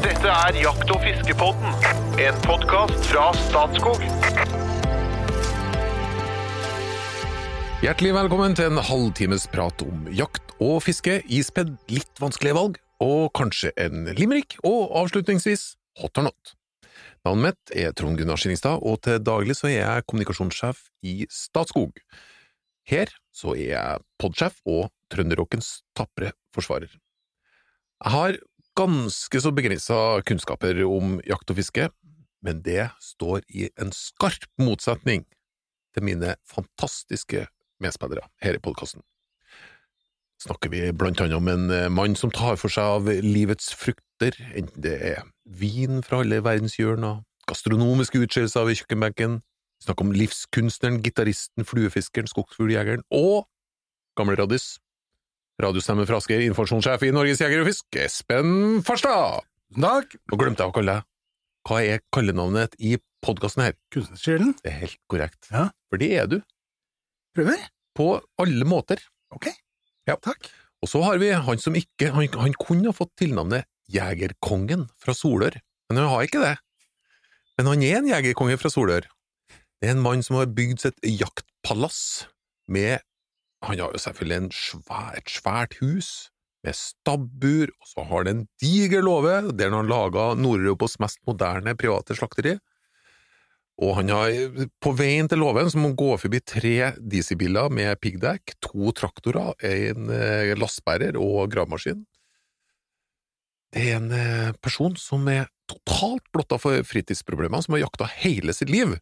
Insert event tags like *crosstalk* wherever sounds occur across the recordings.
Dette er Jakt- og fiskepodden, en podkast fra Statskog. Hjertelig velkommen til en halvtimes prat om jakt og fiske, ispedd litt vanskelige valg, og kanskje en limerick, og avslutningsvis hot or not. Navnet mitt er Trond Gunnar Skillingstad, og til daglig så er jeg kommunikasjonssjef i Statskog. Her så er jeg podsjef og trønderrockens tapre forsvarer. Jeg har ganske så begrensa kunnskaper om jakt og fiske, men det står i en skarp motsetning til mine fantastiske medspillere her i podkasten. Snakker vi blant annet om en eh, mann som tar for seg av livets frukter, enten det er vin fra alle verdenshjørner, gastronomiske utskeielser ved kjøkkenbenken, snakker om livskunstneren, gitaristen, fluefiskeren, skogsfugljegeren og gamle raddis, radiostemme fra Asker, informasjonssjef i Norges Jeger og Fisk, Espen Farstad! Takk. Nå glemte jeg å kalle deg. Hva er kallenavnet i podkasten her? Kunstnersjelen. Det er helt korrekt. Ja. For det er du, Prøver. på alle måter. Ok. Ja. Takk. Og så har vi han som ikke Han, han kunne ha fått tilnavnet Jegerkongen fra Solør, men han har ikke det. Men han er en jegerkonge fra Solør. Det er en mann som har bygd sitt jaktpalass med Han har jo selvfølgelig en svær, et svært hus med stabbur, og så har det en diger låve der han har laga Nord-Europas mest moderne private slakteri. Og han har, på veien til låven, så må han gå forbi tre dieselbiler med piggdekk, to traktorer, en eh, lastebærer og gravemaskin. Det er en eh, person som er totalt blotta for fritidsproblemer, som har jakta hele sitt liv.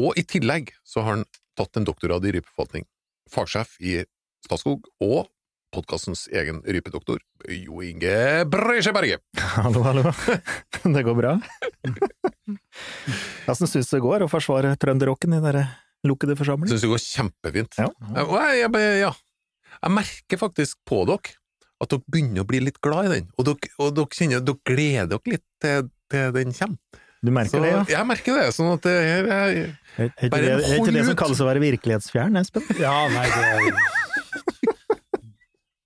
Og i tillegg så har han tatt en doktorgrad i rypeforvaltning. Fagsjef i Statskog og podkastens egen rypedoktor, Jo Inge Breisjeberget. Hallo, hallo. *laughs* Det går bra? *laughs* Åssen syns du det går å forsvare trønderrocken i den lukkede forsamling? Syns det går kjempefint. Ja. Jeg, jeg, jeg, jeg merker faktisk på dere at dere begynner å bli litt glad i den, og dere, og dere kjenner dere gleder dere litt til, til den kommer. Du merker Så det, ja? jeg merker det, sånn at det her er Er, er, ikke Bare det, er ikke det som kalles å være virkelighetsfjern, Espen? *laughs* Ja, nei, det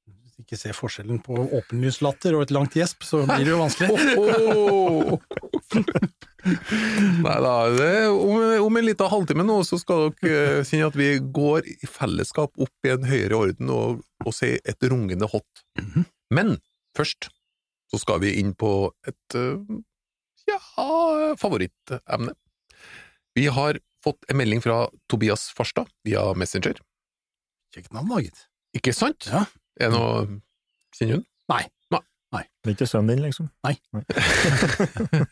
Hvis du ikke ser forskjellen på åpenlyslatter og et langt gjesp, så blir det jo vanskelig. Åhå! *laughs* Nei da, det, om, om en liten halvtime nå, så skal dere eh, kjenne at vi går i fellesskap opp i en høyere orden og, og si et rungende hot. Men først så skal vi inn på et eh, ja, favorittemne. Vi har fått en melding fra Tobias Farstad via Messenger. Kjekt navn, da, gitt. Ikke sant? Ja. Er det noe Kjenner hun? Nei. Det er ikke sønnen din, liksom? Nei *laughs*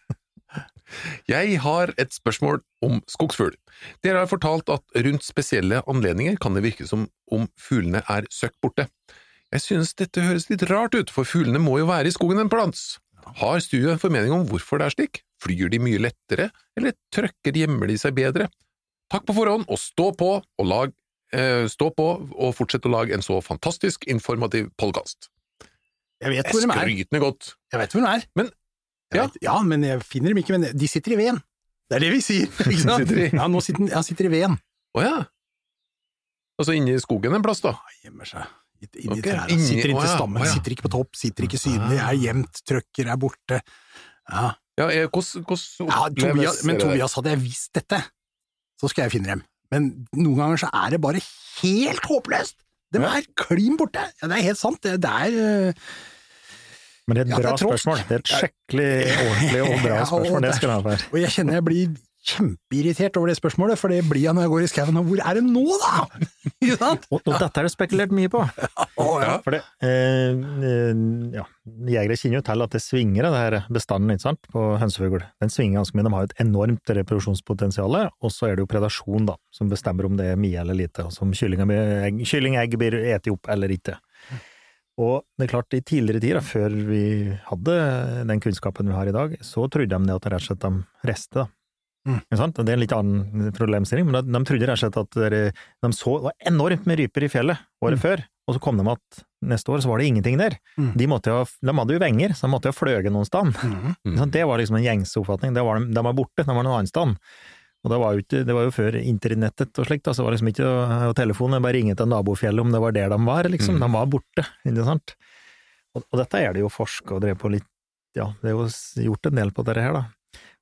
Jeg har et spørsmål om skogsfugl. Dere har fortalt at rundt spesielle anledninger kan det virke som om fuglene er søkk borte. Jeg synes dette høres litt rart ut, for fuglene må jo være i skogen en plants. Har Stu en formening om hvorfor det er slik? Flyr de mye lettere, eller trøkker gjemmer de seg bedre? Takk på forhånd, og stå på og lag, eh, stå på og fortsett å lage en så fantastisk informativ podkast. Jeg vet hvor de er. Skrytende godt. Jeg vet hvor de er. Men- ja. vet, ja, men jeg finner dem ikke. Men de sitter i veden. Det er det vi sier, *laughs* ikke sant? Sitter i- Ja, nå sitter han sitter i veden. Å ja. Altså inne i skogen en plass, da? Gjemmer seg. Inni okay. trærne. inni- Sitter inntil stammen. å ja. Sitter ikke på topp, sitter ikke synlig, er gjemt, trøkker, er borte. Ja, Ja, hvordan, hvordan Ja, Tobias, men? Tobias, hadde jeg visst dette, så skal jeg finne dem. Men noen ganger så er det bare helt håpløst! De Ja. er klin borte! Ja, det er helt sant. Det, det er Men det er et Ja, det bra er spørsmål. Det er et skikkelig *laughs* ordentlig og bra Ja, og spørsmål, det skal du ha for. Og jeg kjenner jeg blir kjempeirritert over det spørsmålet, for det blir jeg når jeg går i skauen. Og hvor er de nå, da?! *laughs* Ikke sant? Og, og dette er det spekulert mye på. Å, ja. For det, eh, eh, ja, Jegere kjenner jo til at det svinger, det her bestanden ikke sant, på hønsefugl. Den svinger ganske mye. De har jo et enormt reproduksjonspotensial, og så er det jo predasjon da, som bestemmer om det er mye eller lite, og som kylling, egg, kylling blir spist opp eller ikke. Og det er klart, i tidligere tider, før vi hadde den kunnskapen vi har i dag, så trodde de at det rett og slett de restet, da. Mm. Sant? Det er en litt annen problemstilling, men de, de trodde rett og slett at det, de så det var enormt med ryper i fjellet året Mm. før, og så kom de at neste år så var det ingenting der. Mm. De, jo, de hadde jo venger, så de måtte jo fløye noen sted. Mm. Det var liksom en gjengse oppfatning. De, de var borte, de var noen annen sted. Og det var, jo ikke, det var jo før internettet og slikt, så det var liksom ikke og telefonen, bare ringe til nabofjellet om det var der de var, liksom. Mm. De var borte, ikke sant. Og, og dette er det jo forska og drevet på litt ja, det er jo gjort en del på dette her, da.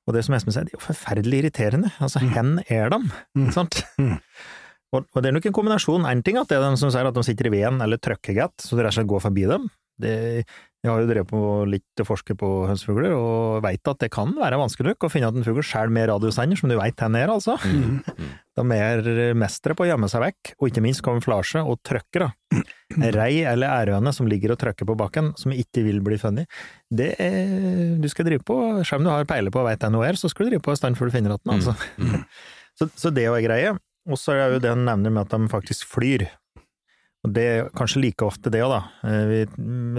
Og det som Espen sier, det er jo forferdelig irriterende. Altså, Mm. hen er dem? Mm. Ikke sant? Mm. Og, og det er nok en kombinasjon. Én ting at det er de som sier at de sitter i veden eller trøkker godt, så du rett og slett går forbi dem. Det, jeg har jo drevet på litt og forsket på hønsefugler, og veit at det kan være vanskelig nok å finne at en fugl skjærer med radiosender, som du veit hvor er, altså. Mm. De er mestere på å gjemme seg vekk, og ikke minst kamuflasje og trykkere. Rei eller ærøne som ligger og trøkker på bakken, som ikke vil bli funnet, det er Du skal drive på, selv om du har peiler på og veit NOR, så skal du drive på en stand før du finner den, altså. Mm. *laughs* Så, så det er greie. Og så er jo det han nevner med at de faktisk flyr. Og det er kanskje like ofte det òg, da. Eh,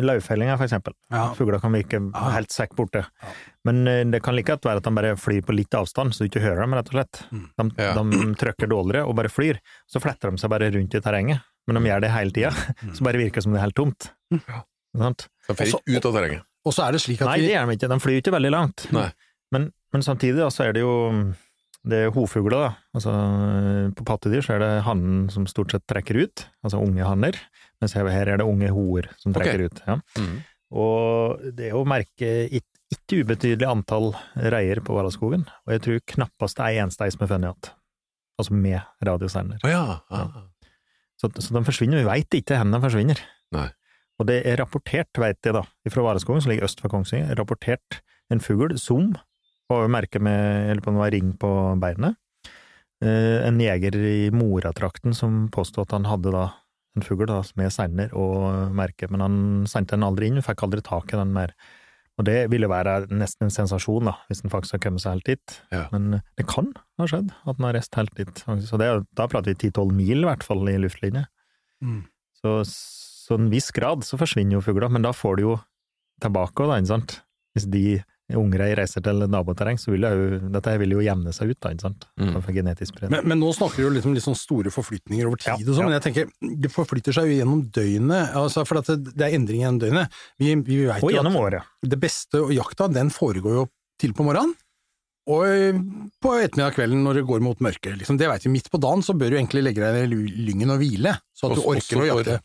Løvfellinga, for eksempel. Ja. Fugler kan virke helt sekk borte. Ja. Men eh, det kan like godt være at de bare flyr på litt avstand, så du ikke hører dem, rett og slett. Mm. De, Ja. de trykker dårligere og bare flyr. Så fletter de seg bare rundt i terrenget. Men de gjør det hele tida, Mm. så bare virker det som det er helt tomt. Ja. Sant? De flyr ikke ut av terrenget. Og så er det slik at Nei, det gjør de ikke. De flyr ikke veldig langt. Nei. Men, men samtidig da, så er det jo det er hovfugler, da. Altså, på pattedyr så er det hannen som stort sett trekker ut, altså unge hanner, mens her er det unge hoer som trekker ut. Ja. Mm. Og det er å merke ikke ubetydelig antall reier på Valaskogen, og jeg tror knappast det er eneste ei som er funnet igjen. Altså med radiosender. Å ja. Ah. Så, så de forsvinner, vi veit ikke hvor de forsvinner. Nei. Og det er rapportert, veit jeg da, fra Vareskogen, som ligger øst for Kongsvinger, rapportert en fugl, som, var merke med, eller på noe ring på beinet, eh, en jeger i Moratrakten som påstod at han hadde da en fugl da, med sender og merke, men han sendte den aldri inn, fikk aldri tak i den mer. Og det ville være nesten en sensasjon, da, hvis den faktisk har kommet seg helt dit. Ja. Men det kan ha skjedd, at den har reist helt dit. Så det, da prater vi 10-12 mil, i hvert fall, i luftlinje. Mm. Så, så en viss grad så forsvinner jo fugler, men da får du jo tilbake òg, da, ikke sant? Hvis de ungre reiser til naboterreng, så vil det jo, dette her vil jo jevne seg ut, da, ikke sant? Mm. For genetisk spredning. Men, men nå snakker du jo litt om litt sånn store forflytninger over tid Ja, og sånn, ja. men jeg tenker, det forflytter seg jo gjennom døgnet, altså for at det, det er endringer gjennom døgnet. Vi, vi vet Og gjennom året. det beste og jakta, den foregår jo til på morgenen, og på ettermiddag kvelden når det går mot mørke. Liksom, det vet vi. Midt på dagen så bør du egentlig legge deg i lyngen og hvile, så at du Også- orker å jakte.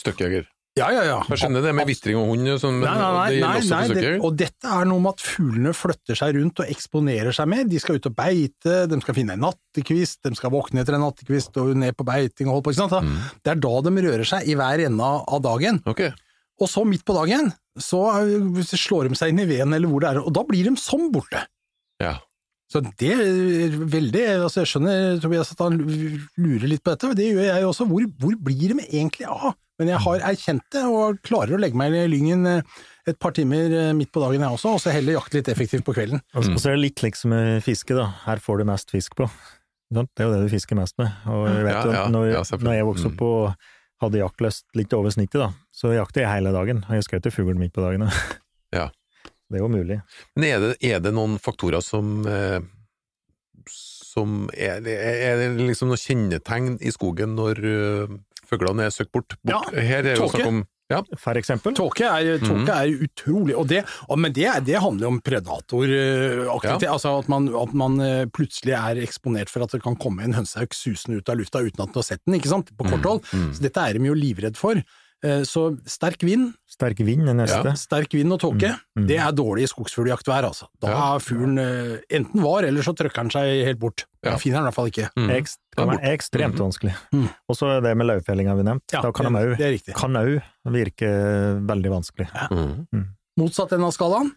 Støkkjeger. Ja, ja, ja. Jeg skjønner det med vitring og hund, men Nei, nei, nei, nei, nei det, og dette er noe med at fuglene flytter seg rundt og eksponerer seg mer. De skal ut og beite, de skal finne en nattekvist, de skal våkne etter en nattekvist og ned på beiting og holde på. Ikke sant? Mm. Det er da de rører seg i hver ende av dagen. Ok. Og så midt på dagen så slår de seg inn i veden eller hvor det er, og da blir de sånn borte. Ja. Så det er veldig altså Jeg skjønner Tobias at han lurer litt på dette, og det gjør jeg også. Hvor, hvor blir de egentlig av? Men jeg har erkjent det, og klarer å legge meg i lyngen eh, et par timer eh, midt på dagen jeg også, og så heller jakte litt effektivt på kvelden. Mm. og så er det litt liksom med fiske, da. Her får du mest fisk på. Det er jo det du fisker mest med. Og jeg vet Ja, ja, når, ja, når jeg vokste opp og hadde jaktlyst litt over snittet, da, så jakter jeg hele dagen. Og jeg skjøt jo fugl midt på dagen. Ja. *laughs* Det er jo mulig. Men er det, er det noen faktorer som eh, som er, er det liksom noen kjennetegn i skogen når fuglene er søkt bort? bort? Ja, Her er det snakk om ja, For eksempel. Tåke er, Mhm. er utrolig, og det, og, men det, er- det handler jo om predatoraktivitet. Altså at man, at man eh, plutselig er eksponert for at det kan komme en hønsehauk susende ut av lufta uten at du har sett den, ikke sant, på kort hold. mm. Så dette er de jo livredd for. Eh, Så sterk vind, Sterk vind er neste. sterk vind og tåke, Mm. det er dårlig skogsfugljaktvær, altså. Da Ja. er fuglen eh, enten var, eller så trykker den seg helt bort. Ja. Jeg finner den i hvert fall ikke. mm. Ekst, kan være ekstremt Mhm. vanskelig. Mm. Og så er det med lauvfellinga vi nevnte. Ja, da kan den det, òg virke veldig vanskelig, Mm. Motsatt enden av skalaen.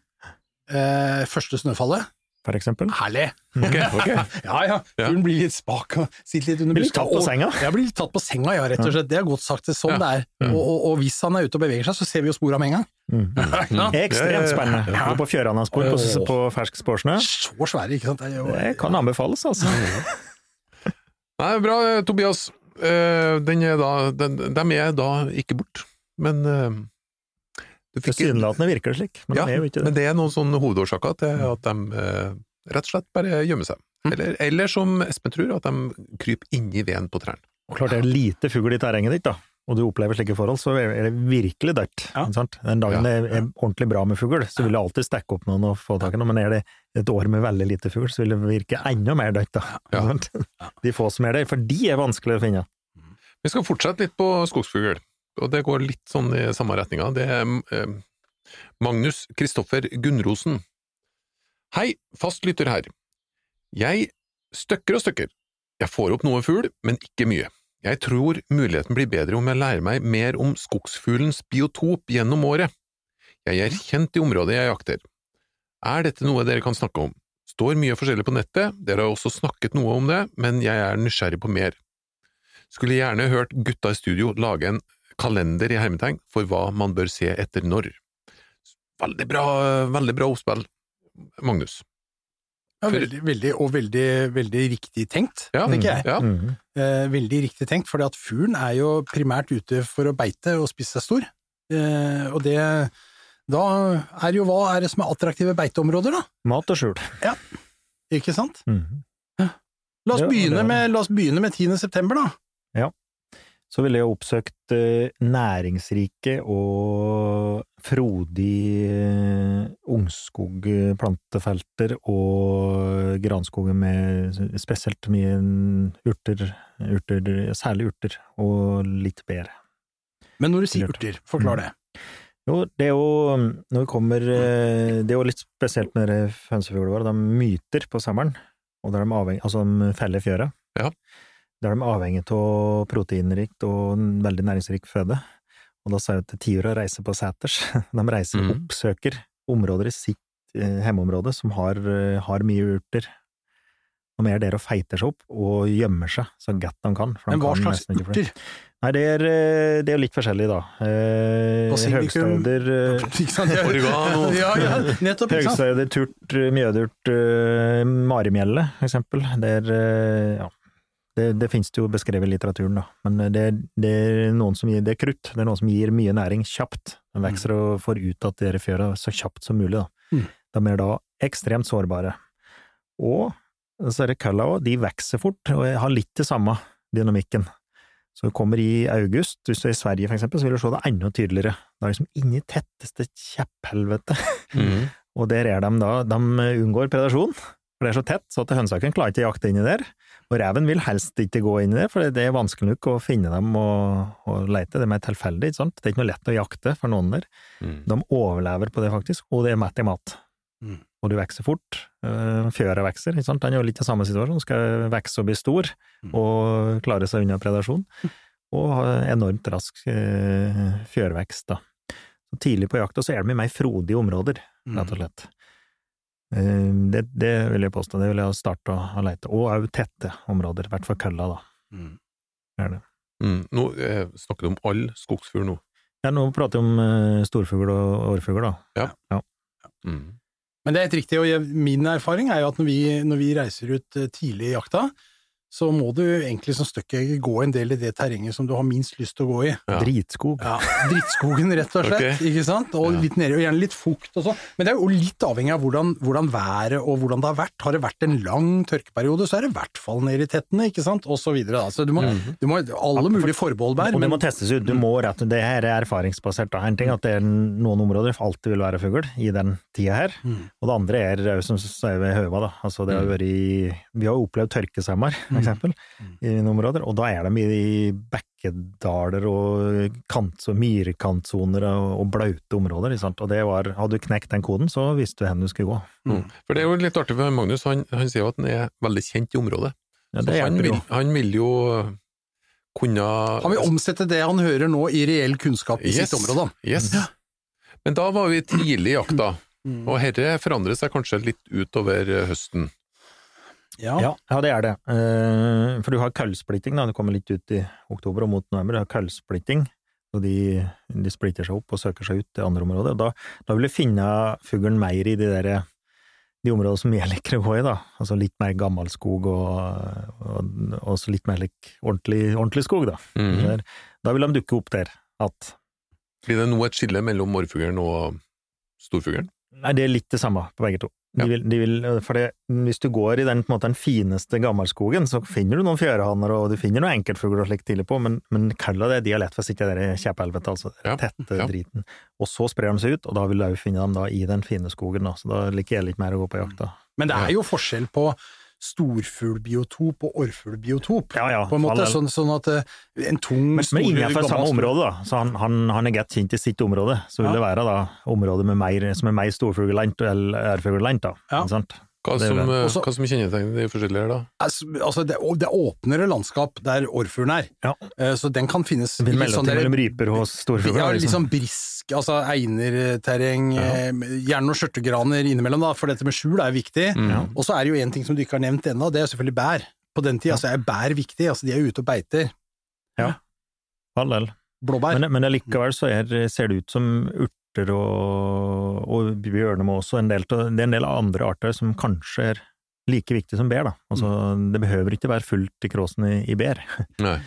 Eh, første snøfallet. For eksempel. Herlig! Okay. *laughs* okay. Ja ja, Hun blir litt spak og sitter litt under Blir litt tatt på senga. Jeg blir litt tatt på senga, ja, rett og slett. Det er godt sagt. Det er sånn Ja. det er. Mm. Og, og, og hvis han er ute og beveger seg, så ser vi jo spor av med en gang. Mm. *laughs* Ja. Ekstremt spennende. Ja. Gå på fjøranaspor på, Åh. på fersk sporsnø. Så svære, ikke sant. Det jo, Det kan anbefales, altså. *laughs* Nei, bra, Tobias. Eh, Den er da, den, dem er da ikke bort, men eh, Tilsynelatende virker det slik, men ja, det er jo ikke det. men det. er noen sånne hovedårsaker til at de eh, rett og slett bare gjemmer seg. Mm. Eller, eller som Espen tror, at de kryper inni veden på trærne. Og klart det er lite fugl i terrenget ditt, da, og du opplever slike forhold, så er det virkelig dødt. Ja. Den dagen Ja, det er ordentlig bra med fugl, så vil det alltid stekke opp noen og få tak i noe, men er det et år med veldig lite fugl, så vil det virke enda mer dødt, da. Ja. De få som er der, for de er vanskelig å finne. Vi skal fortsette litt på skogsfugl, og det går litt sånn i samme retninga. Det er eh, Magnus Kristoffer Gunnrosen. Hei, fast lytter her. Jeg støkker og støkker. Jeg får opp noe fugl, men ikke mye. Jeg tror muligheten blir bedre om jeg lærer meg mer om skogsfuglens biotop gjennom året. Jeg er kjent i området jeg jakter. Er dette noe dere kan snakke om? Står mye forskjellig på nettet, dere har også snakket noe om det, men jeg er nysgjerrig på mer. Skulle gjerne hørt gutta i studio lage en kalender i hermetegn for hva man bør se etter når. Veldig bra, veldig bra oppspill, Magnus. Ja, veldig, veldig, og veldig, veldig riktig tenkt, Ja, tenker jeg. Ja. Mhm. Eh, veldig riktig tenkt, for fuglen er jo primært ute for å beite og spise seg stor. Eh, og det Da er jo hva er det som er attraktive beiteområder, da? Mat og skjul. Ja, Ikke sant? Mhm. La oss, Ja, begynne, det- med, la oss begynne med 10. september, da. Så ville jeg oppsøkt eh, næringsrike og frodig eh, ungskogplantefelter og granskoger med spesielt mye urter, urter, særlig urter, og litt bær. Men når du sier urter, forklar det. Jo, det er jo Når vi kommer eh, Det er jo litt spesielt med de hønsefuglene våre. De myter på sommeren, og da er de avhengig Altså, de feller fjøra. Ja. Da er de avhengig av proteinrikt og en veldig næringsrik føde. Og da sier jeg til tiår å reise på seters. *laughs* De reiser og Mhm. oppsøker områder i sitt eh, hjemmeområde som har, eh, har mye urter. Og mer der og feiter seg opp og gjemmer seg så godt de kan. for de Men hva kan slags urter? Nei, det er, eh, det er jo litt forskjellig, da. Eh, høgstøyder Høgstauder eh, Oregano. *laughs* Ja, ja, nettopp, ikke? Høgstauder, turt, mjødurt, uh, marimjelle, for eksempel. Det er eh, ja, det, det finnes det jo beskrevet i litteraturen, da. Men det, det er noen som gir det er krutt. Det er noen som gir mye næring kjapt. De vokser og får ut at dere fjøra så kjapt som mulig, da. Mm. De er da ekstremt sårbare. Og så er det kølla òg. De vokser fort og har litt det samme dynamikken. Så det kommer i august, hvis du er i Sverige for eksempel, så vil du se det enda tydeligere. Det er liksom inni tetteste kjepphelvete. Mm. *laughs* Og der er de da, de unngår predasjon, for det er så tett, så at hønsehaken klarer ikke å jakte inni der. Og reven vil helst ikke gå inn i det, for det er vanskelig nok å finne dem og, og lete. Det er mer tilfeldig, ikke sant. Det er ikke noe lett å jakte for noen der. Mm. De overlever på det, faktisk, og det er mett i mat. Mm. Og du vokser fort. øh, Fjøra vokser, ikke sant. Den er jo litt i samme situasjon, skal vokse og bli stor, Mm. og klare seg unna predasjon. Og ha enormt rask øh, fjørvekst, da. Så tidlig på jakta så er de i mer frodige områder, Mm. rett og slett. Eh, Det, det vil jeg påstå, det vil jeg starte å, leite. Og òg tette områder, i hvert fall kølla, da. Mm. Er det. Mm. Nå eh, snakker du om all skogsfugl nå. Ja, nå prater vi om eh, storfugl og årfugl, da. Mhm. Men det er helt riktig, og jeg, min erfaring er jo at når vi, når vi reiser ut eh, tidlig i jakta, så må du egentlig som støkkjeger gå en del i det terrenget som du har minst lyst til å gå i. Ja. Dritskog. Ja, Drittskogen, rett og slett, okay. ikke sant? Og Ja. litt nede, og gjerne litt fukt og sånn. Men det er jo litt avhengig av hvordan, hvordan været og hvordan det har vært. Har det vært en lang tørkeperiode, så er det i hvert fall nede i tettene, ikke sant? Og så videre. Altså, du må, Mhm. du må alle mulige forbehold der. Og det må testes ut. Du må rett, det her er erfaringsbasert. Da. En ting at det er noen områder det alltid vil være fugl i den tida her, Mm. og det andre er som sier ved Høva, da. Altså, det har Mm. vært vi har opplevd tørkesommer, Mm. Eksempel, i noen områder, og da er de i bekkedaler og kant, myrkantsoner og, blaute områder, sant. Og det var, hadde du knekt den koden, så visste du hvor du skulle gå. Mm. For det er jo litt artig for Magnus, han, han sier jo at han er veldig kjent i området. Ja, Så han, vil, han vil jo kunne Han vil omsette det han hører nå i reell kunnskap i Yes. sitt område. Yes. Men da var vi tidlig i jakta, Mm. og dette forandrer seg kanskje litt utover eh, høsten. Ja. Ja, ja, det er det. Eh, For du har køllsplitting, da. Det kommer litt ut i oktober og mot november. Du har køllsplitting. Og de, de splitter seg opp og søker seg ut til andre områder. Da, da vil du finne fuglen mer i de der de områdene som jeg liker å gå i, da. Altså litt mer gammelskog og, og så litt mer like ordentlig, ordentlig skog, da. Mhm. Der, da vil de dukke opp der. At Blir det nå et skille mellom morrfuglen og storfuglen? Nei, det er litt det samme på begge to. De vil, de vil, for det, hvis du går i den, på en måte, den fineste gammelskogen, så finner du noen fjørhaner og du finner noen enkeltfugler og slikt tidlig på, men, men kall det de har lett for å sitte der i kjepphjelvete, altså Ja, tette ja. driten. Og så sprer de seg ut, og da vil du òg finne dem da i den fine skogen, da. så da liker jeg litt mer å gå på jakt, da. Men det er jo forskjell på storfuglbiotop og orrfuglbiotop. Ja, ja, på en måte, sånn, sånn at eh, en tung, Men, men innenfor samme område, da. Så han, han, han er godt kjent i sitt område. Så vil Ja. det være da områder med mer, som er mer storfuglelandt eller ærfuglelandt, da. Ja. Hva som, eh, Også- hva som kjennetegner de forskjellige her, da? Altså, altså, det, det er åpnere landskap der orrfuglen er, Ja. Eh, så den kan finnes Det litt sånn mellom ryper hos storfugler. Ja, litt liksom. sånn brisk, altså einerterreng, Ja. eh, gjerne noen skjørtegraner innimellom, da, for dette med skjul er viktig. Mm. Og så er det jo en ting som du ikke har nevnt ennå, det er selvfølgelig bær. På den tida altså, er bær viktig, altså de er ute og beiter. All del. Blåbær. Men, men allikevel så er, ser det ut som urter og, og bjørnemås også. en del, det er en del andre arter som kanskje er like viktige som bær, da. Altså, det behøver ikke være fullt i kråsen i, i bær. *laughs*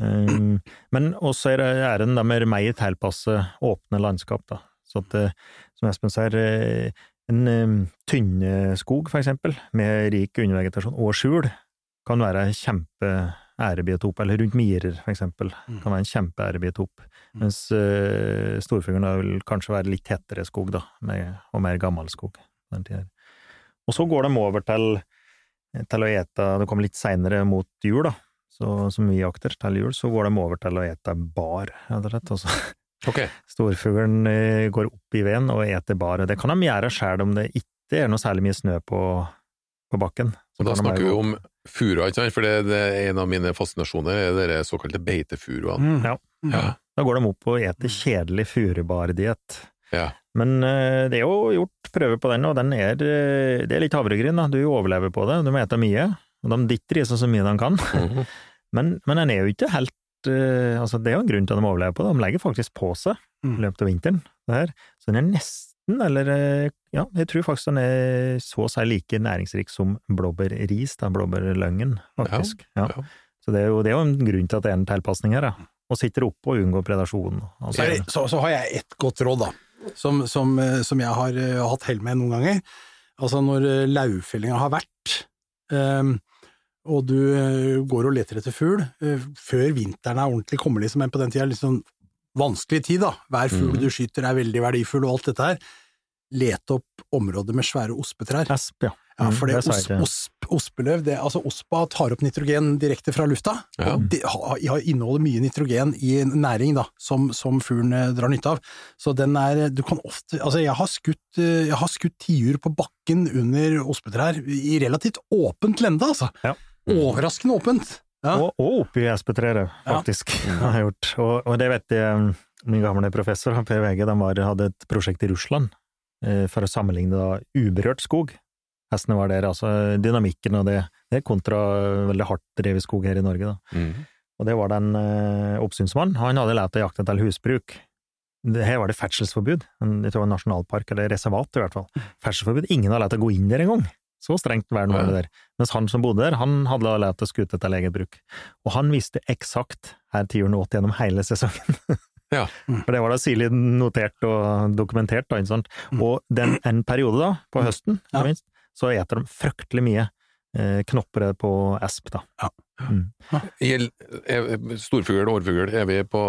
Um, men også er det er en da mer mer tilpasse åpne landskap, da. Så at, eh, som Espen sier, eh, en um, tynneskog, for eksempel, med rik undervegetasjon og skjul, kan være kjempeærebiotop, eller rundt mirer, for eksempel, kan være en kjempeærebiotop. Mens uh, storfuglen vil kanskje være litt tettere skog, da, med, og mer gammel skog. Og så går de over til, til å ete, det kommer litt seinere mot jul, da, så, som vi jakter til jul, så går de over til å ete bar, rett og slett. Altså, *laughs* Okay. storfuglen eh, går opp i veden og eter bar. og Det kan de gjøre sjøl om det ikke er noe særlig mye snø på, på bakken. Så Og da snakker vi om furua, ikke sant? For det, det er en av mine fascinasjoner, er de såkalte beitefuruene. Mm. Ja. Ja. Da går de opp og eter kjedelig furubardiett. Ja. Men eh, det er jo gjort prøver på den, og den er, eh, det er litt havregryn. da. Du overlever på det, du må ete mye. Og de dytter i seg så mye de kan. Mhm. *laughs* Men, men den er jo ikke helt eh, altså Det er jo en grunn til at de overlever på det. De legger faktisk på seg i Mm. løpet av vinteren. Det her. Så den er nesten, eller eh, ja, jeg tror faktisk den er så å si like næringsrik som blåbærris, da, blåbærløgnen, faktisk. Ja. ja. Så det er, jo, det er jo en grunn til at det er en tilpasning her, da. Og sitter oppe og unngår predasjon. Altså, Så, så, så har jeg ett godt råd, da, som, som, eh, som jeg har uh, hatt hell med noen ganger. Altså når uh, lauvfellinga har vært, um, og du går og leter etter fugl, før vinteren er ordentlig kommelig, liksom, men på den tida sånn vanskelig tid, da. Hver fugl Mhm. du skyter er veldig verdifull, og alt dette her. Lete opp områder med svære ospetrær. Esp, ja. Ja, Mm, for det det osp, osp, ospeløv, det, altså ospa tar opp nitrogen direkte fra lufta, Ja. og det inneholder mye nitrogen i næring da, som, som fuglen eh, drar nytte av. Så den er, du kan ofte, altså jeg har skutt, eh, jeg har skutt tiur på bakken under ospetrær i relativt åpent lende, altså. Ja. Overraskende åpent. Ja. Og, og oppi espetreet, faktisk, *laughs* har jeg gjort. Og, og det vet jeg, min gamle professor på VG, de var, hadde et prosjekt i Russland eh, for å sammenligne da uberørt skog. Hestene var der, altså dynamikken og det, det er kontra veldig hardt drevet skog her i Norge, da. Mm. Og det var den eh, oppsynsmannen, han hadde lært å jakte til husbruk. Det, her var det ferdselsforbud, jeg tror det var en nasjonalpark, eller reservat i hvert fall. Ferdselsforbud, ingen hadde lært å gå inn der engang. Så strengt vern var det der. Mens han som bodde der, han hadde lært å skute til eget bruk. Og han visste eksakt her tiuren åt gjennom hele sesongen. Ja. *laughs* For det var da sirlig notert og dokumentert, da, ikke sant. Og den, en periode da, på høsten, Ja. minst, så eter de fryktelig mye eh, knopper på esp, da. Mm. Gjeld- er- Storfugl og orrfugl, er vi på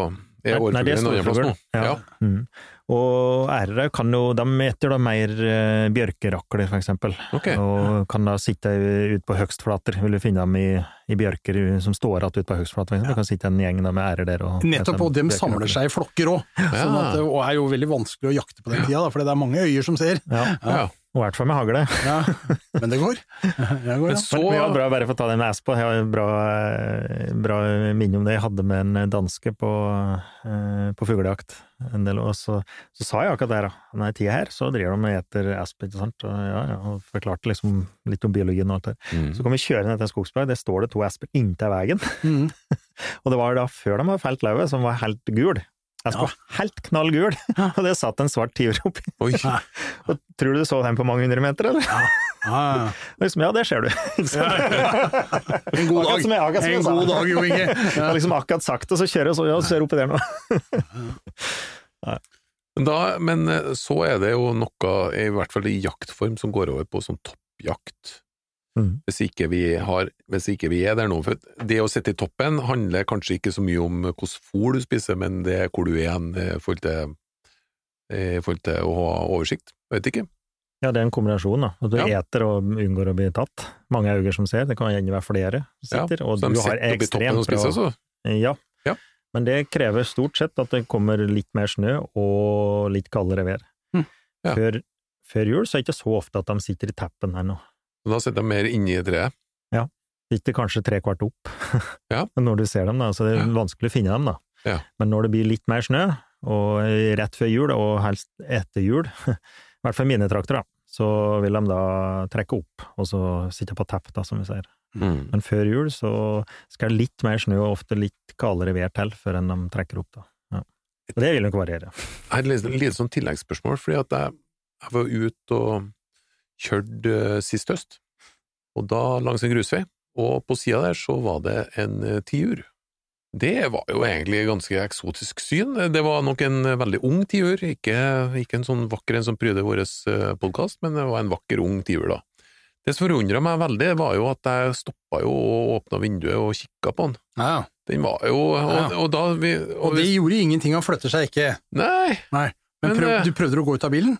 Er Nei, det er storfugl. Ja. Mm. Og ærere kan jo, de eter da mer eh, bjørkerakler, for eksempel. Okay. Og kan da sitte ute på høgstflater, vil du finne dem i, i bjørker som står igjen ute på Høgsflata. Ja. Det kan sitte en gjeng med ærer der og Nettopp, og dem samler seg i flokker òg, sånn Ja. at det- og er jo veldig vanskelig å jakte på den tida, for det er mange øyer som ser. Ja, Ja. og i hvert fall med hagle. Ja. Men det går. *laughs* Det går Men ja. så Men har bra, bare for å ta det med Espa, jeg har et bra, bra minne om det. Jeg hadde med en danske på, eh, på fuglejakt en del og så, så sa jeg akkurat det her, da. Denne tida her, så driver de og eter esp, ikke sant, og, ja, ja, og forklarte liksom litt om biologien og alt det. mm. Så kan vi kjøre ned til en skogsberg, der står det to esper inntil veien, Mm. *laughs* og det var da før de hadde felt lauvet, som var helt gul. Espa var helt knall gul, *laughs* og det satt en svart tiur oppi. *laughs* Og tror du du så den på mange hundre meter, eller? Ja, ja. Liksom, ja, det ser du. En god dag. jeg- akkurat En god dag, Jo Inge. ja. liksom akkurat sagt det, så kjører jeg så, ja, ser oppi der nå. Da, men eh, så er det jo noe, i hvert fall i jaktform, som går over på sånn toppjakt. Mm. Hvis, ikke vi har, hvis ikke vi er der nå. For det å sitte i toppen handler kanskje ikke så mye om hvordan fôr du spiser, men det er hvor du er hen i forhold til, å ha oversikt. Vet ikke. Ja, det er en kombinasjon, da. At du Ja. eter og unngår å bli tatt. Mange øyne som ser, det kan gjerne være flere som Ja, og du har sitter ekstremt bra. Ja. Ja. Men det krever stort sett at det kommer litt mer snø og litt kaldere vær. Mm. Ja. Før, før jul så er det ikke så ofte at de sitter i teppen her nå. Da sitter de mer inni treet. Sitter kanskje tre kvart opp *laughs* Ja. når du ser dem, da, så det er Ja. vanskelig å finne dem. da. Ja. Men når det blir litt mer snø, og rett før jul, og helst etter jul, *laughs* i hvert fall mine trakter, da, så vil de da trekke opp, og så sitte på tepp, da, som vi sier. Mm. Men før jul så skal det litt mer snø og ofte litt kaldere vær til før enn de trekker opp. da. Ja. Og det vil nok variere. Jeg har et lite- lite sånn tilleggsspørsmål, fordi at jeg, jeg var ute og kjørte eh, sist høst, og da langs en grusvei, og på sida der så var det en eh, tiur. Det var jo egentlig ganske eksotisk syn. Det var nok en veldig ung tiur, ikke, ikke en sånn vakker en som pryder vår podkast, men det var en vakker ung tiur, da. Det som forundra meg veldig, var jo at jeg stoppa jo og åpna vinduet og kikka på den. Ja, Den var jo Og, Ja. og da vi, og det gjorde ingenting, han flytter seg ikke. Nei, Nei. Men, Men, prøv, eh, du prøvde å gå ut av bilen?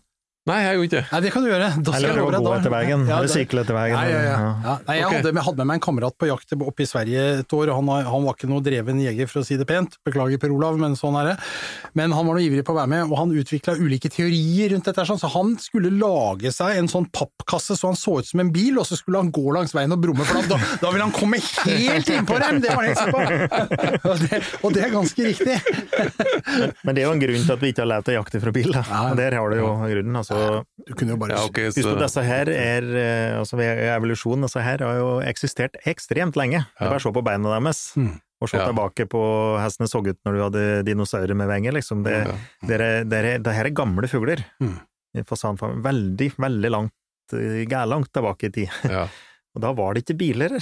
Nei, jeg gjorde ikke det. Nei, det kan du gjøre. Da skal Eller gå etter veien, Ja, eller sykle etter veien. Nei, ja, ja. ja. Ja, nei, jeg, okay. hadde, jeg hadde med meg en kamerat på jakt oppe i Sverige et år, og han, han var ikke noe dreven jeger, for å si det pent. Beklager, Per Olav, men sånn er det. Men han var noe ivrig på å være med, og han utvikla ulike teorier rundt dette. sånn, Så han skulle lage seg en sånn pappkasse så han så ut som en bil, og så skulle han gå langs veien og brumme, for da, da ville han komme helt innpå dem! Det var helt sikker! *laughs* Og det, og det er ganske riktig. Men det er jo en grunn til at vi ikke har lært å jakte fra bil. Da. Der har du jo grunnen. Altså, Du kunne jo bare Ja, ok, Husk så, at disse her er, eh, altså Evolusjonen disse her har jo eksistert ekstremt lenge. Det er bare å se på beina deres. Mm. Og se Ja. tilbake på hestene så ut når du hadde dinosaurer med venger, liksom. Det, ja. det, er, det, er, her er gamle fugler. Mm. Veldig, veldig langt, eh, gærlangt tilbake i tid. Ja. *laughs* Og da var det ikke biler.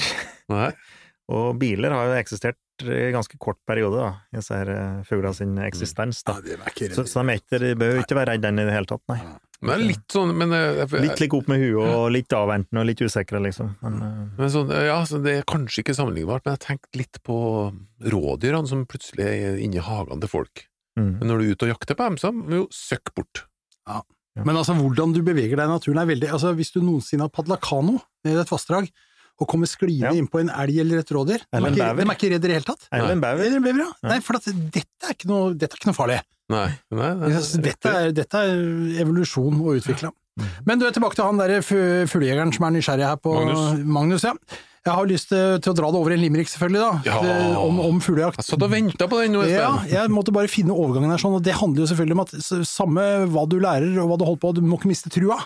her. *laughs* Og biler har jo eksistert i ganske kort periode, da, i disse her eh, fuglene sin eksistens. Da. Ja, det Så, så de bør jo ikke være redde den i det hele tatt, nei. Men litt sånn men, jeg, jeg- Litt lik opp med huet, og litt avventende og litt usikre, liksom. Men, eh, men sånn, ja, så Det er kanskje ikke sammenlignbart, men jeg tenkte litt på rådyrene som plutselig er inni hagene til folk. mm. Men når du er ute og jakter på dem, så må du jo søkke bort. Men altså, hvordan du beveger deg i naturen er veldig altså, Hvis du noensinne har padla kano ned i et vassdrag, og komme skliende Ja. innpå en elg eller et rådyr de de er ikke redde i det hele tatt. Eller en bever. Eller en bever, ja. Nei, for at dette er ikke noe, dette er ikke noe farlig. Nei, nei, nei Dette er, dette er evolusjon og utvikle. Men du er tilbake til han der fu- fuglejegeren som er nysgjerrig her på Magnus. Magnus ja. Jeg har lyst til, til å dra det over i en limerick, selvfølgelig, da. Ja. Det- Om, om fuglejakt. Jeg satt og venta på den Ja, jeg måtte bare finne overgangen her sånn, og det handler jo selvfølgelig om at samme hva du lærer og hva du holder på, du må ikke miste trua.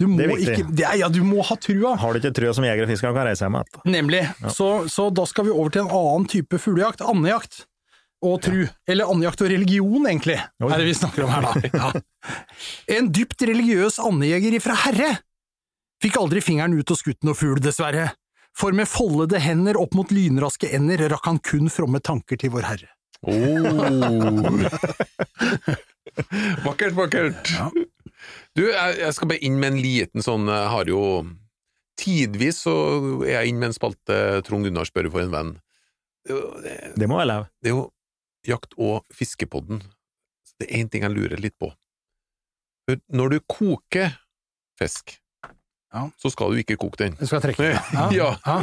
Du må Det er viktig. ikke det er, Ja, du må ha trua. Har du ikke trua som jeger og fisker, kan reise hjem igjen. Nemlig. Så, så da skal vi over til en annen type fuglejakt, andejakt. Og tru. Eller andejakt og religion, egentlig, Oi. er det vi snakker om her, da. *laughs* Ja. En dypt religiøs andejeger ifra Herre fikk aldri fingeren ut og skutt noe fugl, dessverre. For med foldede hender opp mot lynraske ender rakk han kun fromme tanker til vår Herre. Oh. *laughs* vakkert, vakkert. Ja. Du, jeg, jeg skal bare inn med en liten sånn Jeg har jo Tidvis så er jeg inn med en spalte Trond Gunnar spør for en venn. Det, det, Det må være lov. det er jo Jakt- og fiskepodden. Det er én ting jeg lurer litt på. Når du koker fisk, Ja. så skal du ikke koke den. Du skal trekke. *laughs* Ja. ja.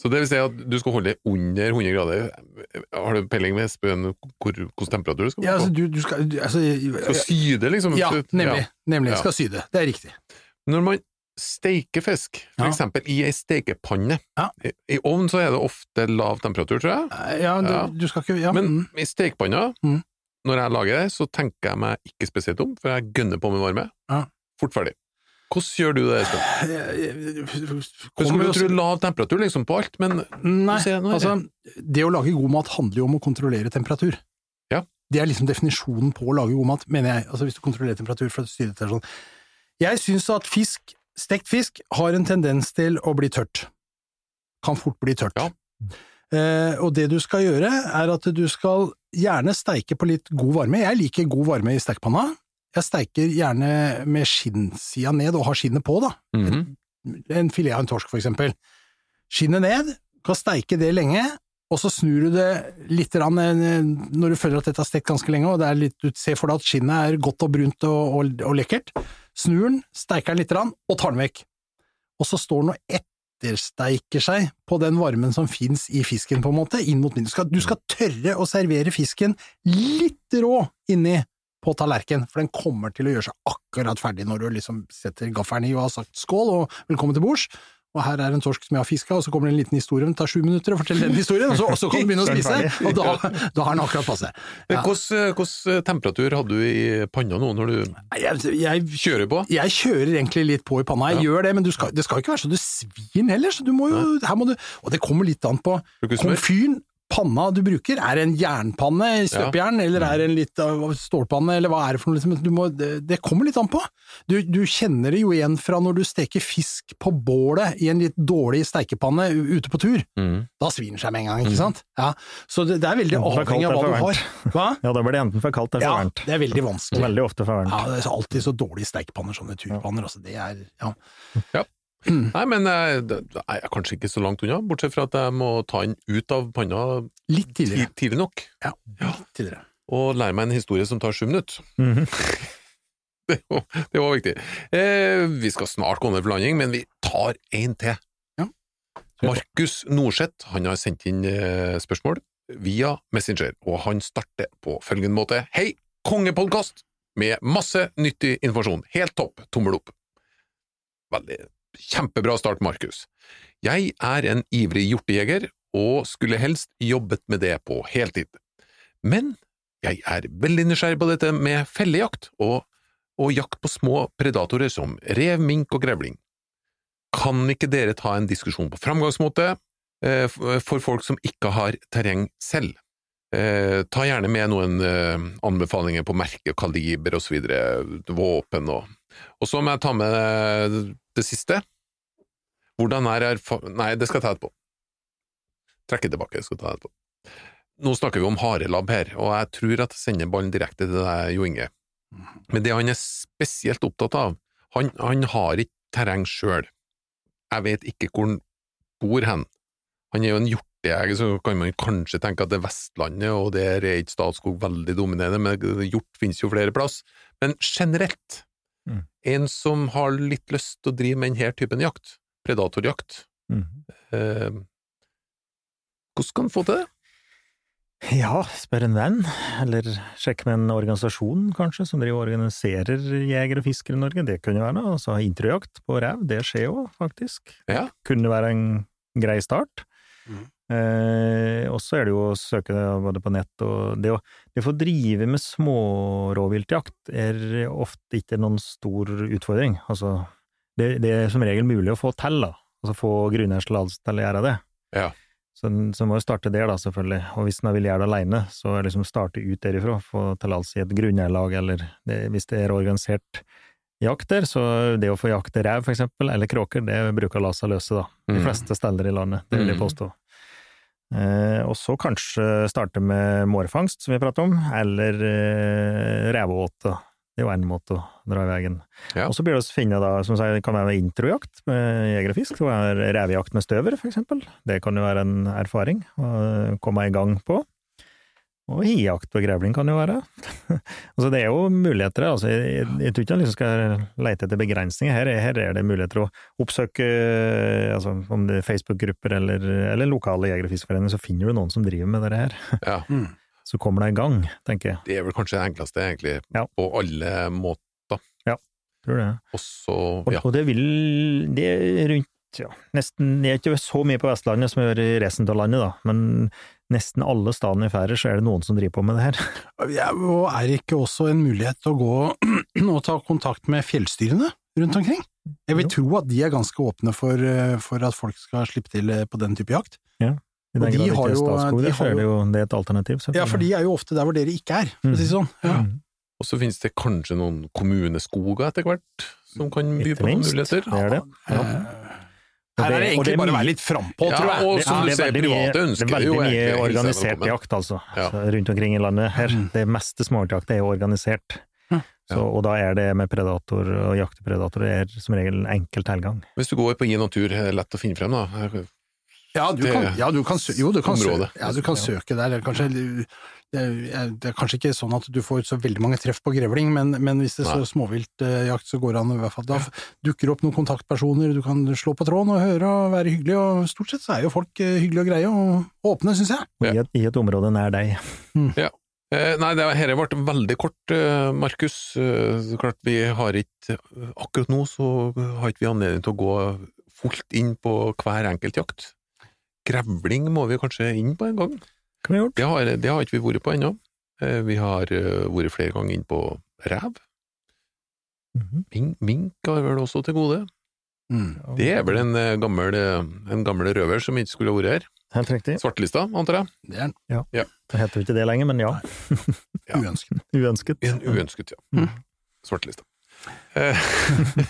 Så det vil si at du skal holde under 100 grader. Har du peiling med Espen hvilken temperatur du skal Ja, altså, du, du skal, du, altså, Skal syde, liksom? ja, nemlig. nemlig. Skal sy det. Det er riktig. Når man steker fisk, for Ja. eksempel i ei stekepanne Ja. I, I ovn så er det ofte lav temperatur, tror jeg, Ja, du, Ja. du skal ikke ja. men mm. i stekepanna, Mm. når jeg lager det, så tenker jeg meg ikke spesielt om, for jeg gønner på med varme. Ja. Fort ferdig. Hvordan gjør du det, Espen? Du skulle tro lav temperatur liksom på alt, men Nei, altså, det å lage god mat handler jo om å kontrollere temperatur. Ja. Det er liksom definisjonen på å lage god mat, mener jeg. Altså hvis du kontrollerer temperatur for å styre dette sånn. Jeg syns at fisk, stekt fisk, har en tendens til å bli tørt. Kan fort bli tørt. Ja. Uh, og det du skal gjøre, er at du skal gjerne steike på litt god varme. Jeg liker god varme i stekepanna. Jeg steiker gjerne med skinnsida ned og har skinnet på, da. Mhm. En filet av en torsk, for eksempel. Skinnet ned, kan steike det lenge, og så snur du det litt grann, eh, når du føler at dette har stekt ganske lenge, og det er litt, du ser for deg at skinnet er godt og brunt og, og, og lekkert, snur den, steiker den litt, og tar den vekk. Og så står den og ettersteiker seg på den varmen som fins i fisken, på en måte, inn mot midten. Du skal, du skal tørre å servere fisken litt rå inni på tallerken, for den kommer til å gjøre seg akkurat ferdig når du liksom setter gaffelen i og har sagt skål og velkommen til bords. Og her er en torsk som jeg har fiska, og så kommer det en liten historie, det tar sju minutter å fortelle den historien, og så, og så kan du begynne å spise, *laughs* og da, da har den akkurat passe. Ja. Hvordan, hvordan temperatur hadde du i panna nå når du Jeg, jeg, kjører på? jeg kjører egentlig litt på i panna, jeg Ja. gjør det, men du skal, det skal ikke være så du svir heller, så du må jo, her må du, og det kommer litt an på komfyren, panna du bruker, er det en jernpanne, støpejern, eller er det en litt av stålpanne, eller hva er det for noe, liksom, du må, det, kommer litt an på. Du, du kjenner det jo igjen fra når du steker fisk på bålet i en litt dårlig steikepanne ute på tur. Mm. Da svir den seg med en gang, ikke sant? Ja, så det, det er veldig avhengig av hva du har. Hva? *laughs* Ja, da blir det enten for kaldt eller Ja, for varmt. det er veldig vanskelig. Veldig ofte for varmt. Ja, det er alltid så dårlige stekepanner, sånne turpanner. Altså, det er, ja. Nei, men jeg, det det er kanskje ikke så langt unna, bortsett fra at jeg må ta den ut av panna Litt ti- tidligere. tidlig nok, Ja, litt tidligere. og lære meg en historie som tar sju minutter. Mhm. *laughs* Det var, det var viktig. Eh, vi skal snart gå ned for landing, men vi tar en til. Ja. Markus Norseth han har sendt inn eh, spørsmål via Messenger, og han starter på følgende måte. Hei, kongepodkast! Med masse nyttig informasjon. Helt topp, tommel opp. Veldig kjempebra start, Markus. Jeg er en ivrig hjortejeger, og skulle helst jobbet med det på heltid. Men jeg er veldig nysgjerrig på dette med fellejakt og, og jakt på små predatorer som rev, mink og grevling. Kan ikke dere ta en diskusjon på framgangsmåte eh, for folk som ikke har terreng selv? Eh, ta gjerne med noen eh, anbefalinger på merke, kaliber videre, våpen og… Og så må jeg ta med det siste. Hvordan er erfa... Nei, det skal jeg ta etterpå. Trekke tilbake, skal ta etterpå. Nå snakker vi om harelabb her, og jeg tror at jeg sender ballen direkte til deg, Jo Inge. Men det han er spesielt opptatt av, han, han har ikke terreng sjøl. Jeg vet ikke hvor han bor hen. Han er jo en hjortejeger, så kan man kanskje tenke at det er Vestlandet, og der er ikke Statskog veldig dominerende, men hjort finnes jo flere plass. Men generelt, Mm. en som har litt lyst til å drive med denne typen jakt, predatorjakt, Mm. eh, hvordan skal han få til det? Ja, spør en venn, eller sjekk med en organisasjon, kanskje, som driver og organiserer jegere og fiskere i Norge. Det kunne være noe. Altså introjakt på rev, det skjer jo, faktisk. Ja. Kunne være en grei start. Mhm. Eh, og så er det jo å søke både på nett og Det å, det å få drive med smårovviltjakt er ofte ikke noen stor utfordring. Altså, det, det er som regel mulig å få til, da. Altså få grunneierstillatelse til å gjøre det. Ja. Så så må jo starte der, da, selvfølgelig. Og hvis en vil gjøre det alene, så er det liksom starte ut derifra. Få tillatelse i et grunneierlag, eller det, hvis det er organisert jakt der, så det å få jakte rev, for eksempel, eller kråker, det bruker å la seg løse, da. De Mm. fleste steder i landet, det vil jeg Mm. påstå. Eh, og så kanskje starte med mårfangst, som vi prater om, eller eh, reveåte. Det er jo en måte å dra i veien. Ja. Og så blir det å finne, da, som sagt, det kan være introjakt med jeger og fisk. Det kan være revejakt med støver, for eksempel. Det kan jo være en erfaring å komme i gang på. Og hijakt på grevling kan jo være. *laughs* altså, det er jo muligheter. Altså, jeg, jeg tror ikke man liksom skal lete etter begrensninger. Her, er- her er det muligheter å oppsøke, altså, om det er Facebook-grupper eller, eller lokale jeger- og fiskeforeninger, så finner du noen som driver med det her. *laughs* Ja. Mm. Så kommer det i gang, tenker jeg. Det er vel kanskje det enkleste, egentlig, Ja. på alle måter. Ja, Tror det. Og ja. Og, og det vil Det er rundt ja, nesten Det er ikke så mye på Vestlandet som gjør i resten av landet, da, men nesten alle stedene i Færøy så er det noen som driver på med det her. Ja, og er det ikke også en mulighet til å gå *clears throat* og ta kontakt med fjellstyrene rundt omkring? Jeg vil Jo. tro at de er ganske åpne for, eh, for at folk skal slippe til eh, på den type jakt. I den de grad det ikke er jo- Statskog der, så er det jo det er et alternativ. Ja, for de er jo ofte der hvor dere ikke er, for å si det sånn. Ja. Mm. Og så finnes det kanskje noen kommuneskoger etter hvert, som kan by på noen muligheter. Det er det. Ja. Her er det egentlig det er bare å være litt frampå, Ja, tror jeg. og Det som du er ser, private ønsker Det er veldig mye organisert jakt, altså. Rundt omkring i landet her. Mm. Det meste småviltjakt er jo organisert. Ja. Så, og da er det med predator og jaktepredator det er som regel enkel tilgang. Hvis du går på gi natur, det lett å finne frem, da. Ja, du kan, ja, du kan, jo, du kan, søke, ja, du kan søke der. Kanskje det, er, det er kanskje ikke sånn at du får så veldig mange treff på grevling, men, men hvis det er så Nei. småviltjakt, så går det an i hvert fall. Da dukker opp noen kontaktpersoner, du kan slå på tråden og høre og være hyggelig, og stort sett så er jo folk eh, hyggelige og greie og åpne, syns jeg. Ja. i, et, I et område nær deg. Eh, nei, det her ble veldig kort, eh, Markus. Eh, så klart vi har ikke Akkurat nå så har ikke vi anledning til å gå fullt inn på hver enkelt jakt. Grevling må vi kanskje inn på en gang. Har vi gjort? Det har, det har ikke vi vært på ennå. Eh, Vi har eh, vært flere ganger inn på rev. Mhm. Mink, mink har vel også til gode. Mm. Det er vel en eh, gammel, en gammel røver som ikke skulle ha vært her. Helt riktig. Svartelista, antar jeg. Det er Det heter jo ikke det lenger, men ja. Ja. *laughs* uønsket. Uønsket. En uønsket, ja. Mm. Svartelista. Eh,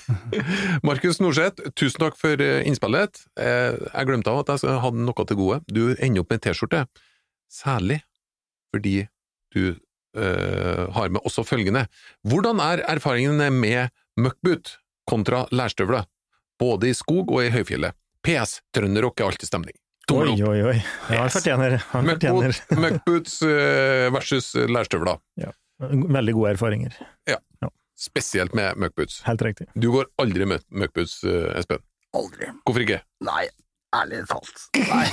*laughs* Markus Norseth, tusen takk for innspillet. Eh, Jeg glemte av at jeg hadde noe til gode. Du ender opp med en T-skjorte, særlig fordi du øh, har med også følgende. Hvordan er erfaringene med møkkboot kontra lærstøvler, både i skog og i høyfjellet? PS. Trønderrock er alltid stemning. Tommel Oi, opp. oi, oi. Ja, han fortjener, *laughs* det. Møkkboots eh, versus lærstøvler. veldig gode erfaringer. Spesielt med møkkboots. Helt riktig. Du går aldri med møkkboots, eh, Espen. Aldri. Hvorfor ikke? Nei, ærlig talt. Nei,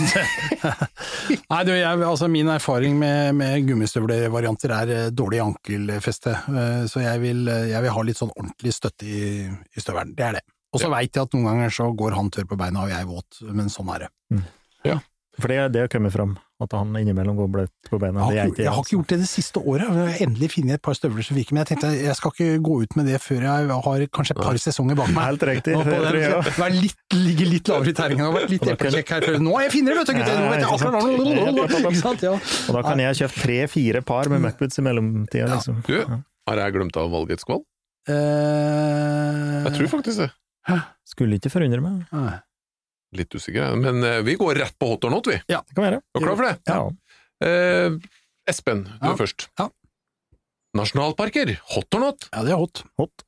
*laughs* Nei du, jeg, altså min erfaring med, med gummistøvlevarianter er eh, dårlig ankelfeste, eh, så jeg vil, eh, jeg vil ha litt sånn ordentlig støtte i, i støvelen. Det er det. Og så Ja. veit jeg at noen ganger så går han tørr på beina og jeg våt, men sånn er det. Ja, For det, det har kommet fram, at han innimellom går bløt på beina. Jeg har, ikke, jeg har ikke gjort det det siste året, jeg har endelig funnet et par støvler som virker, men jeg tenkte jeg skal ikke gå ut med det før jeg har kanskje et par sesonger bak meg. Helt riktig. Nå på det den, jeg jeg litt, ligge litt lavere i terrenget, det vært litt eplekjekk her før. Nå har jeg funnet det, vet du gutter! Nå vet jeg akkurat Ikke sant, ja. Og da kan jeg kjøpe tre-fire par med Muppets i mellomtida, liksom. Du, har jeg glemt av valgets skvall? Eh, Jeg tror faktisk det. Skulle ikke forundre meg. Litt usikker, men eh, vi går rett på hot or not, vi. Det kan være. Er du klar for det? Ja. Eh, Espen, du Ja. er først. Ja. Nasjonalparker, hot or not? Ja, det er hot. Hot.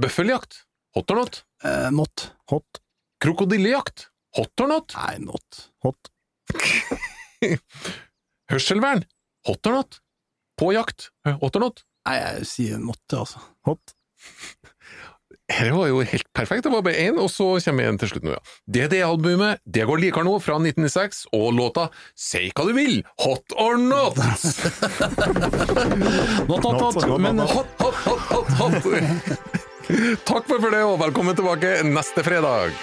Bøffeljakt, hot or not? Eh, not. Hot. Krokodillejakt, hot or not? Nei, not. Hot. *laughs* Hørselvern, hot or not? På jakt, hot or not? Nei, jeg sier not, altså. Hot. Dette var jo helt perfekt, det var bare én, og så kommer en til slutt nå, ja. DD-albumet, det går likere nå, fra 1996, og låta Si hva du vil, hot or not? *laughs* Not, not, Not, not. not, Men. Hot, hot, hot, hot, hot. *laughs* Takk for det, og velkommen tilbake neste fredag.